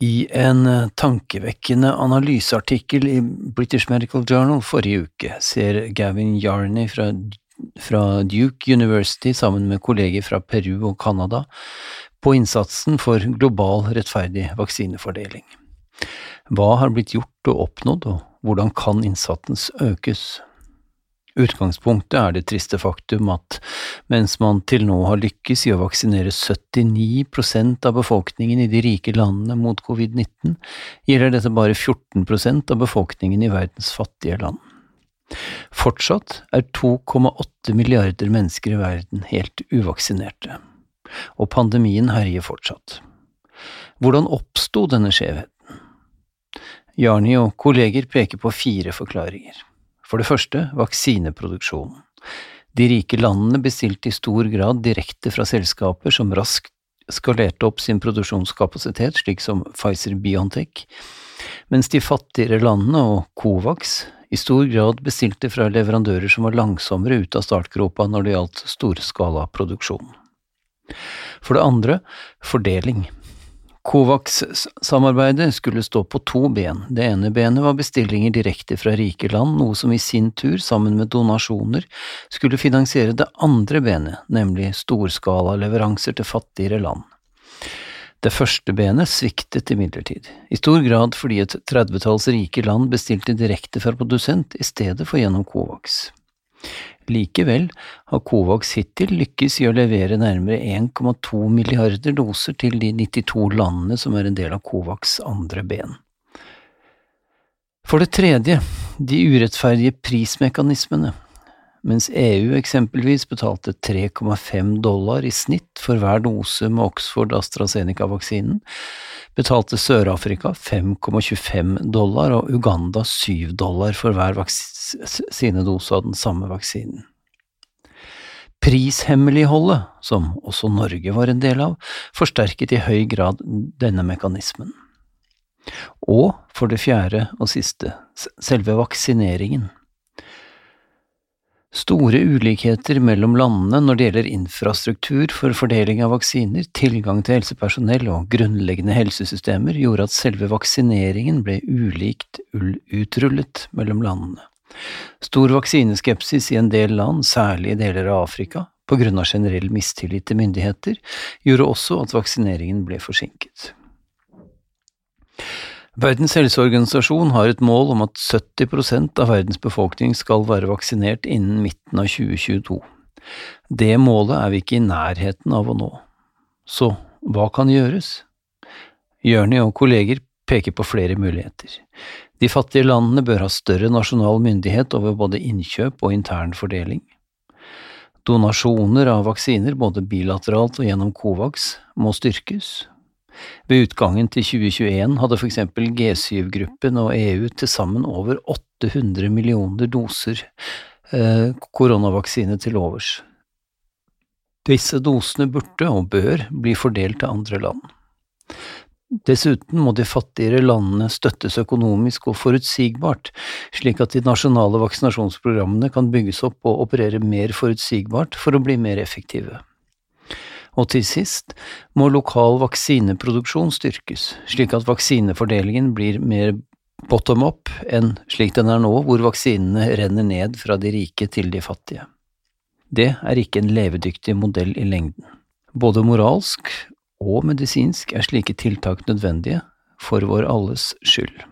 I en eh, tankevekkende analyseartikkel i British Medical Journal forrige uke ser Gavin Yarney fra, fra Duke University sammen med kolleger fra Peru og Canada på innsatsen for global rettferdig vaksinefordeling. Hva har blitt gjort og oppnådd, og hvordan kan innsatsen økes? Utgangspunktet er det triste faktum at mens man til nå har lykkes i å vaksinere 79% av befolkningen i de rike landene mot covid-19, gjelder dette bare 14% av befolkningen i verdens fattige land. Fortsatt er 2,8 milliarder mennesker i verden helt uvaksinerte, og pandemien herjer fortsatt. Hvordan oppsto denne skjevheten? Jarni og kolleger peker på fire forklaringer. For det første vaksineproduksjonen. De rike landene bestilte i stor grad direkte fra selskaper som raskt skalerte opp sin produksjonskapasitet, slik som Pfizer-Biontech, mens de fattigere landene og Covax i stor grad bestilte fra leverandører som var langsommere ut av startgropa når det gjaldt storskalaproduksjon. For det andre fordeling. Covax-samarbeidet skulle stå på to ben. Det ene benet var bestillinger direkte fra rike land, noe som i sin tur, sammen med donasjoner, skulle finansiere det andre benet, nemlig storskala leveranser til fattigere land. Det første benet sviktet imidlertid, i stor grad fordi et tredvetalls rike land bestilte direkte fra produsent i stedet for gjennom Covax. Likevel har Covax hittil lykkes i å levere nærmere 1,2 milliarder doser til de 92 landene som er en del av Covax' andre ben. For det tredje, de urettferdige prismekanismene. Mens EU eksempelvis betalte 3,5 dollar i snitt for hver dose med Oxford AstraZeneca-vaksinen, betalte Sør-Afrika 5,25 dollar og Uganda 7 dollar for hver vaksinedose av den samme vaksinen. Prishemmeligholdet, som også Norge var en del av, forsterket i høy grad denne mekanismen. Og for det fjerde og siste, selve vaksineringen. Store ulikheter mellom landene når det gjelder infrastruktur for fordeling av vaksiner, tilgang til helsepersonell og grunnleggende helsesystemer gjorde at selve vaksineringen ble ulikt utrullet mellom landene. Stor vaksineskepsis i en del land, særlig i deler av Afrika, på grunn av generell mistillit til myndigheter, gjorde også at vaksineringen ble forsinket. Verdens helseorganisasjon har et mål om at 70% av verdens befolkning skal være vaksinert innen midten av 2022. Det målet er vi ikke i nærheten av å nå. Så hva kan gjøres? Jørni og kolleger peker på flere muligheter. De fattige landene bør ha større nasjonal myndighet over både innkjøp og intern fordeling. Donasjoner av vaksiner, både bilateralt og gjennom Covax, må styrkes, ved utgangen til 2021 hadde for eksempel G7-gruppen og EU til sammen over 800 millioner doser eh, koronavaksine til overs. Disse dosene burde og bør bli fordelt til andre land. Dessuten må de fattigere landene støttes økonomisk og forutsigbart, slik at de nasjonale vaksinasjonsprogrammene kan bygges opp og operere mer forutsigbart for å bli mer effektive. Og til sist må lokal vaksineproduksjon styrkes, slik at vaksinefordelingen blir mer bottom up enn slik den er nå, hvor vaksinene renner ned fra de rike til de fattige. Det er ikke en levedyktig modell i lengden. Både moralsk og medisinsk er slike tiltak nødvendige, for vår alles skyld.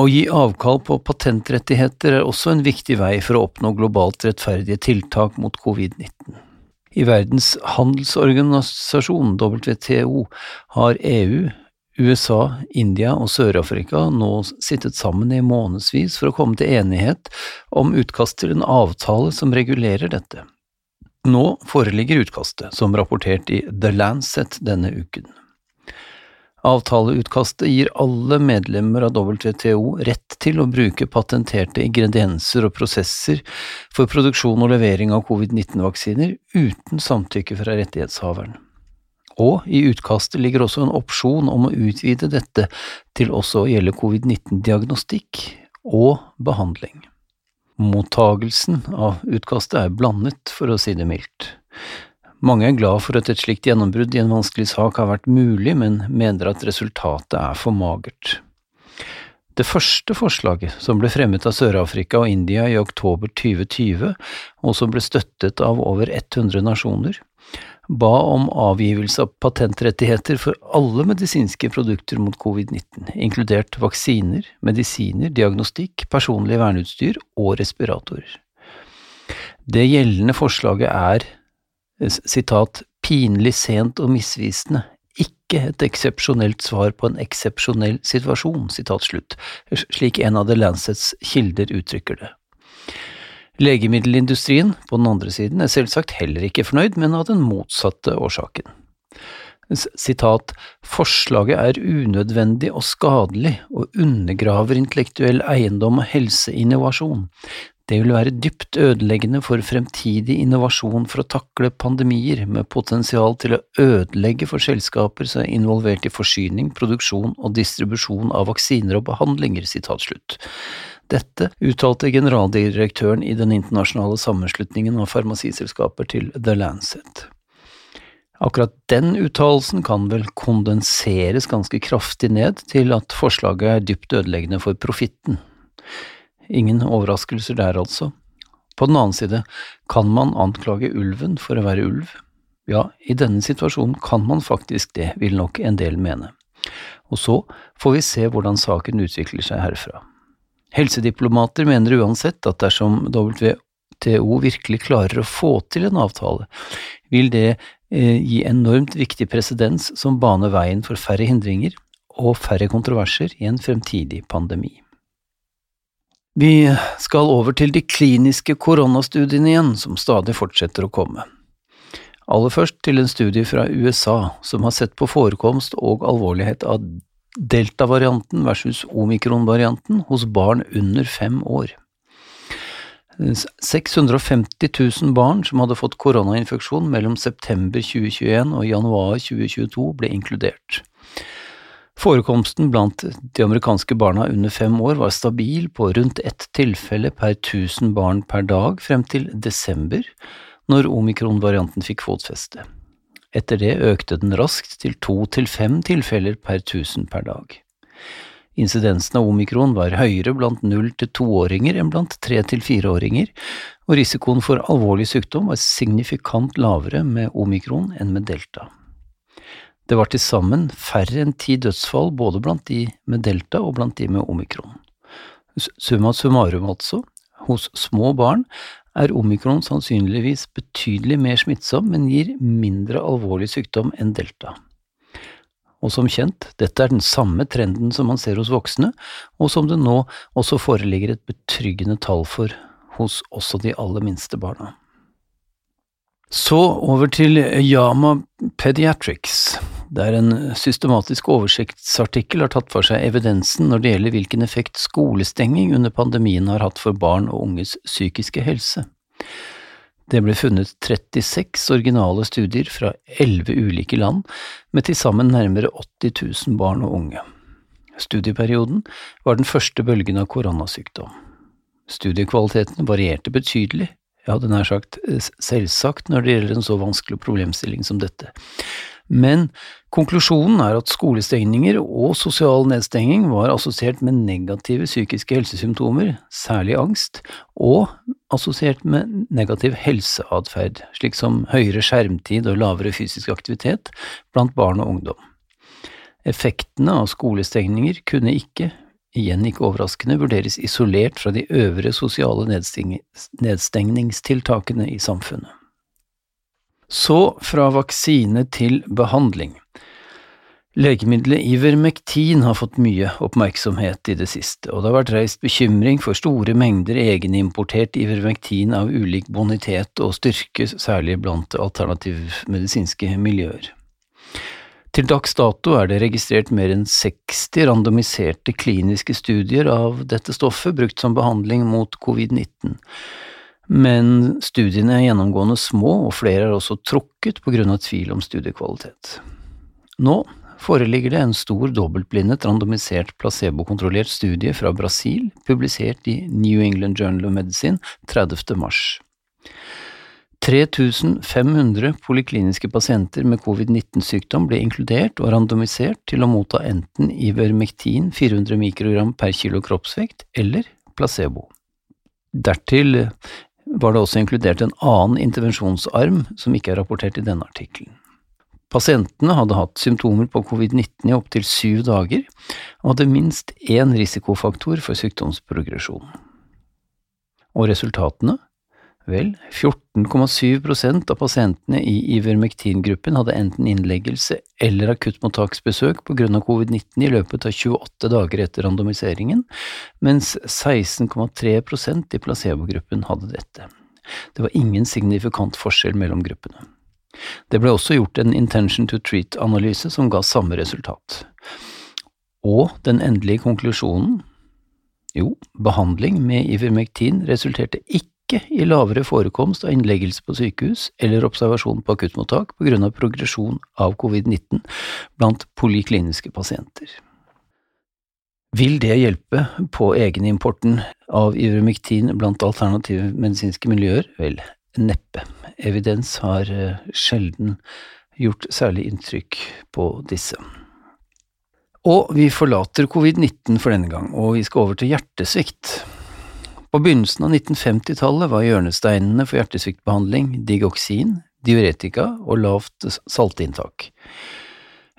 Å gi avkall på patentrettigheter er også en viktig vei for å oppnå globalt rettferdige tiltak mot covid-19. I Verdens handelsorganisasjon, WTO, har EU, USA, India og Sør-Afrika nå sittet sammen i månedsvis for å komme til enighet om utkast til en avtale som regulerer dette. Nå foreligger utkastet, som rapportert i The Lancet denne uken. Avtaleutkastet gir alle medlemmer av WTO rett til å bruke patenterte ingredienser og prosesser for produksjon og levering av covid-19-vaksiner uten samtykke fra rettighetshaveren. Og i utkastet ligger også en opsjon om å utvide dette til også å gjelde covid-19-diagnostikk og behandling. Mottagelsen av utkastet er blandet, for å si det mildt. Mange er glad for at et slikt gjennombrudd i en vanskelig sak har vært mulig, men mener at resultatet er for magert. Det første forslaget, som ble fremmet av Sør-Afrika og India i oktober 2020, og som ble støttet av over 100 nasjoner, ba om avgivelse av patentrettigheter for alle medisinske produkter mot covid-19, inkludert vaksiner, medisiner, diagnostikk, personlig verneutstyr og respiratorer. Det gjeldende forslaget er sitat, pinlig sent og misvisende, ikke et eksepsjonelt svar på en eksepsjonell situasjon, sitat slutt, slik en av The Lancets kilder uttrykker det. Legemiddelindustrien, på den andre siden, er selvsagt heller ikke fornøyd, men av den motsatte årsaken. Sitat, forslaget er unødvendig og skadelig og undergraver intellektuell eiendom og helseinnovasjon. Det vil være dypt ødeleggende for fremtidig innovasjon for å takle pandemier, med potensial til å ødelegge for selskaper som er involvert i forsyning, produksjon og distribusjon av vaksiner og behandlinger. Dette uttalte generaldirektøren i den internasjonale sammenslutningen av farmasiselskaper til The Lancet. Akkurat den uttalelsen kan vel kondenseres ganske kraftig ned til at forslaget er dypt ødeleggende for profitten. Ingen overraskelser der, altså. På den annen side, kan man anklage ulven for å være ulv? Ja, i denne situasjonen kan man faktisk det, vil nok en del mene. Og så får vi se hvordan saken utvikler seg herfra. Helsediplomater mener uansett at dersom WTO virkelig klarer å få til en avtale, vil det eh, gi enormt viktig presedens som baner veien for færre hindringer og færre kontroverser i en fremtidig pandemi. Vi skal over til de kliniske koronastudiene igjen, som stadig fortsetter å komme. Aller først til en studie fra USA som har sett på forekomst og alvorlighet av delta-varianten versus omikron-varianten hos barn under fem år. 650 000 barn som hadde fått koronainfeksjon mellom september 2021 og januar 2022 ble inkludert. Forekomsten blant de amerikanske barna under fem år var stabil på rundt ett tilfelle per tusen barn per dag frem til desember, når omikron-varianten fikk fotfeste. Etter det økte den raskt til to til fem tilfeller per tusen per dag. Insidensen av omikron var høyere blant null til toåringer enn blant tre til fireåringer, og risikoen for alvorlig sykdom var signifikant lavere med omikron enn med delta. Det var til sammen færre enn ti dødsfall både blant de med delta og blant de med omikron. Summa summarum altså, hos små barn er omikron sannsynligvis betydelig mer smittsom, men gir mindre alvorlig sykdom enn delta. Og som kjent, dette er den samme trenden som man ser hos voksne, og som det nå også foreligger et betryggende tall for hos også de aller minste barna. Så over til Yama Pediatrics der en systematisk oversiktsartikkel har tatt for seg evidensen når det gjelder hvilken effekt skolestenging under pandemien har hatt for barn og unges psykiske helse. Det ble funnet 36 originale studier fra 11 ulike land, med til sammen nærmere 80 000 barn og unge. Studieperioden var den første bølgen av koronasykdom. Studiekvaliteten varierte betydelig, jeg hadde nær sagt selvsagt når det gjelder en så vanskelig problemstilling som dette, men konklusjonen er at skolestengninger og sosial nedstenging var assosiert med negative psykiske helsesymptomer, særlig angst, og assosiert med negativ helseatferd, slik som høyere skjermtid og lavere fysisk aktivitet blant barn og ungdom. Effektene av skolestengninger kunne ikke, igjen ikke overraskende, vurderes isolert fra de øvrige sosiale nedstengningstiltakene i samfunnet. Så fra vaksine til behandling. Legemiddelet Ivermektin har fått mye oppmerksomhet i det siste, og det har vært reist bekymring for store mengder egenimportert Ivermektin av ulik bonitet og styrke, særlig blant alternativmedisinske miljøer. Til dags dato er det registrert mer enn 60 randomiserte kliniske studier av dette stoffet brukt som behandling mot covid-19, men studiene er gjennomgående små, og flere er også trukket på grunn av tvil om studiekvalitet. Nå foreligger det en stor dobbeltblindet, randomisert, placebokontrollert studie fra Brasil, publisert i New England Journal of Medicine 30. mars. 3500 polikliniske pasienter med covid-19-sykdom ble inkludert og randomisert til å motta enten Ivermektin 400 mikrogram per kilo kroppsvekt eller placebo. Dertil var det også inkludert en annen intervensjonsarm som ikke er rapportert i denne artikkelen. Pasientene hadde hatt symptomer på covid-19 i opptil syv dager, og hadde minst én risikofaktor for sykdomsprogresjon. Og resultatene? Vel, 14,7% av pasientene i Ivermektin-gruppen hadde enten innleggelse eller akuttmottaksbesøk på grunn av covid-19 i løpet av 28 dager etter randomiseringen, mens 16,3% i placebogruppen hadde dette. Det var ingen signifikant forskjell mellom gruppene. Det ble også gjort en intention to treat-analyse som ga samme resultat. Og den endelige konklusjonen? Jo, behandling med ivermektin resulterte ikke ikke i lavere forekomst av innleggelse på sykehus eller observasjon på akuttmottak på grunn av progresjon av covid-19 blant polikliniske pasienter. Vil det hjelpe på egenimporten av ivermektin blant alternative medisinske miljøer? Vel, neppe. Evidens har eh, sjelden gjort særlig inntrykk på disse. Og vi forlater covid-19 for denne gang, og vi skal over til hjertesvikt. På begynnelsen av 1950-tallet var hjørnesteinene for hjertesviktbehandling digoksin, diuretika og lavt saltinntak.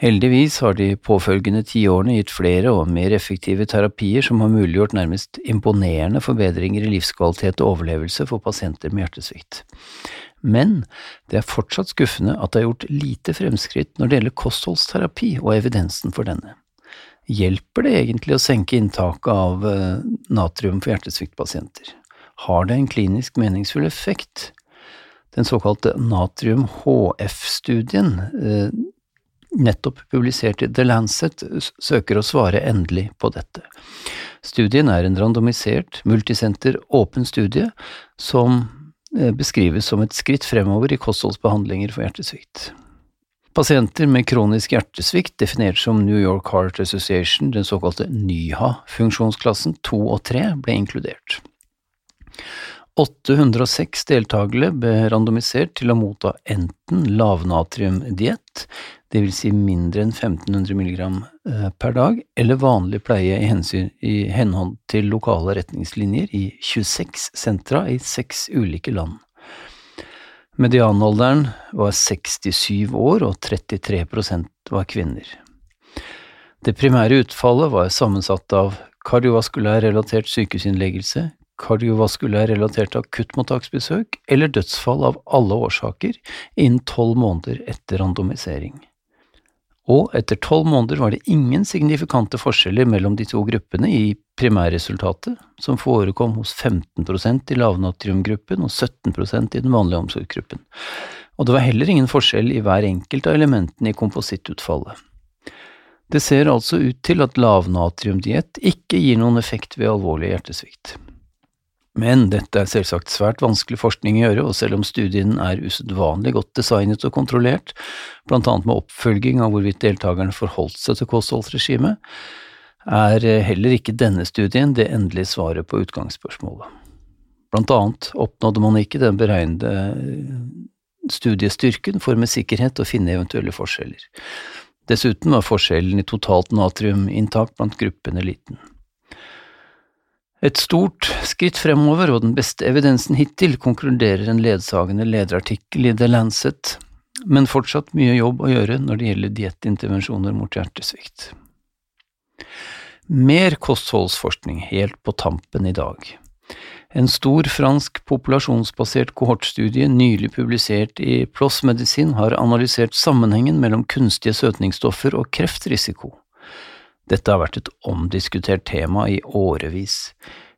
Heldigvis har de påfølgende tiårene gitt flere og mer effektive terapier som har muliggjort nærmest imponerende forbedringer i livskvalitet og overlevelse for pasienter med hjertesvikt. Men det er fortsatt skuffende at det er gjort lite fremskritt når det gjelder kostholdsterapi og evidensen for denne. Hjelper det egentlig å senke inntaket av eh, natrium for hjertesviktpasienter? Har det en klinisk meningsfull effekt? Den såkalte natrium-HF-studien, eh, nettopp publisert i The Lancet, søker å svare endelig på dette. Studien er en randomisert, multisenter, åpen studie som eh, beskrives som et skritt fremover i kostholdsbehandlinger for hjertesvikt. Pasienter med kronisk hjertesvikt, definert som New York Heart Association, den såkalte NYHA-funksjonsklassen 2 og 3, ble inkludert. 806 deltakere ble randomisert til å motta enten lavnatriumdiett, dvs. Si mindre enn 1500 mg eh, per dag, eller vanlig pleie i, hensyn, i henhold til lokale retningslinjer i 26 sentra i seks ulike land. Medianalderen var 67 år, og 33% var kvinner. Det primære utfallet var sammensatt av kardiovaskulær relatert sykehusinnleggelse, kardiovaskulær relatert akuttmottaksbesøk eller dødsfall av alle årsaker innen tolv måneder etter randomisering og etter tolv måneder var det ingen signifikante forskjeller mellom de to gruppene i primærresultatet, som forekom hos 15% i lavnatriumgruppen og 17% i den vanlige omsorgsgruppen, og det var heller ingen forskjell i hver enkelt av elementene i komposittutfallet. Det ser altså ut til at lavnatriumdiett ikke gir noen effekt ved alvorlig hjertesvikt. Men dette er selvsagt svært vanskelig forskning å gjøre, og selv om studien er usedvanlig godt designet og kontrollert, blant annet med oppfølging av hvorvidt deltakerne forholdt seg til kostholdsregimet, er heller ikke denne studien det endelige svaret på utgangsspørsmålet. Blant annet oppnådde man ikke den beregnede studiestyrken for med sikkerhet å finne eventuelle forskjeller. Dessuten var forskjellen i totalt natriuminntak blant gruppene liten. Et stort skritt fremover og den beste evidensen hittil, konkluderer en ledsagende lederartikkel i The Lancet, men fortsatt mye jobb å gjøre når det gjelder diettintervensjoner mot hjertesvikt. Mer kostholdsforskning helt på tampen i dag. En stor fransk populasjonsbasert kohortstudie nylig publisert i PLOS Medisin har analysert sammenhengen mellom kunstige søtningsstoffer og kreftrisiko. Dette har vært et omdiskutert tema i årevis.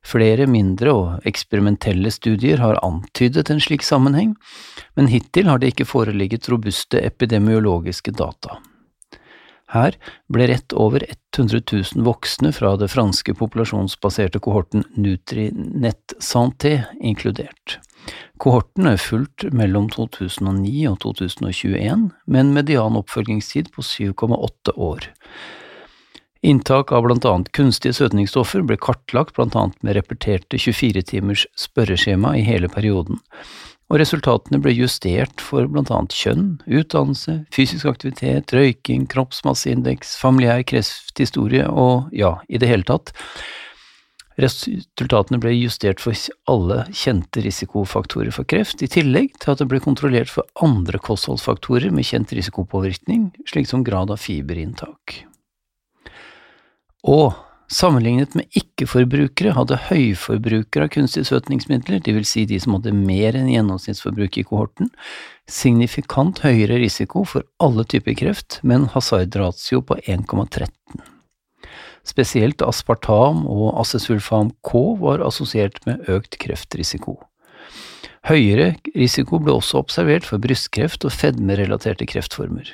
Flere mindre og eksperimentelle studier har antydet en slik sammenheng, men hittil har det ikke foreligget robuste epidemiologiske data. Her ble rett over 100 000 voksne fra det franske populasjonsbaserte kohorten Nutrinet Santé inkludert. Kohorten er fulgt mellom 2009 og 2021, med en median oppfølgingstid på 7,8 år. Inntak av annet kunstige søtningsstoffer ble kartlagt annet med repeterte 24 timers spørreskjema i hele perioden, og resultatene ble justert for annet kjønn, utdannelse, fysisk aktivitet, røyking, kroppsmasseindeks, familiær krefthistorie og ja, i det hele tatt. Resultatene ble justert for alle kjente risikofaktorer for kreft, i tillegg til at det ble kontrollert for andre kostholdsfaktorer med kjent risikopåvirkning, slik som grad av fiberinntak. Og Sammenlignet med ikke-forbrukere hadde høyforbrukere av kunstige søtningsmidler, dvs. Si de som hadde mer enn gjennomsnittsforbruk i kohorten, signifikant høyere risiko for alle typer kreft, med en hasardratio på 1,13. Spesielt aspartam og acesulfam K var assosiert med økt kreftrisiko. Høyere risiko ble også observert for brystkreft og fedmerelaterte kreftformer.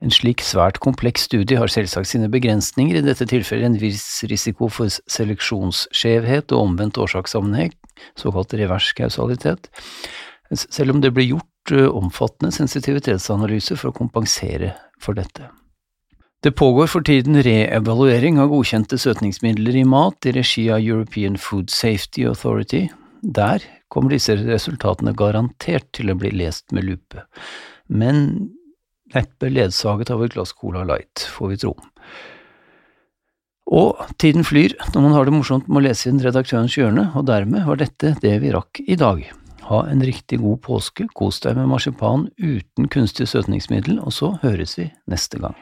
En slik svært kompleks studie har selvsagt sine begrensninger, i dette tilfellet en viss risiko for seleksjonsskjevhet og omvendt årsakssammenheng, såkalt reverskausalitet, selv om det ble gjort omfattende sensitivitetsanalyser for å kompensere for dette. Det pågår for tiden reevaluering av godkjente søtningsmidler i mat i regi av European Food Safety Authority. Der kommer disse resultatene garantert til å bli lest med lupe, men neppe ledsaget av et glass Cola Light, får vi tro. Og tiden flyr når man har det morsomt med å lese inn Redaktørens hjørne, og dermed var dette det vi rakk i dag. Ha en riktig god påske, kos deg med marsipan uten kunstig søtningsmiddel, og så høres vi neste gang.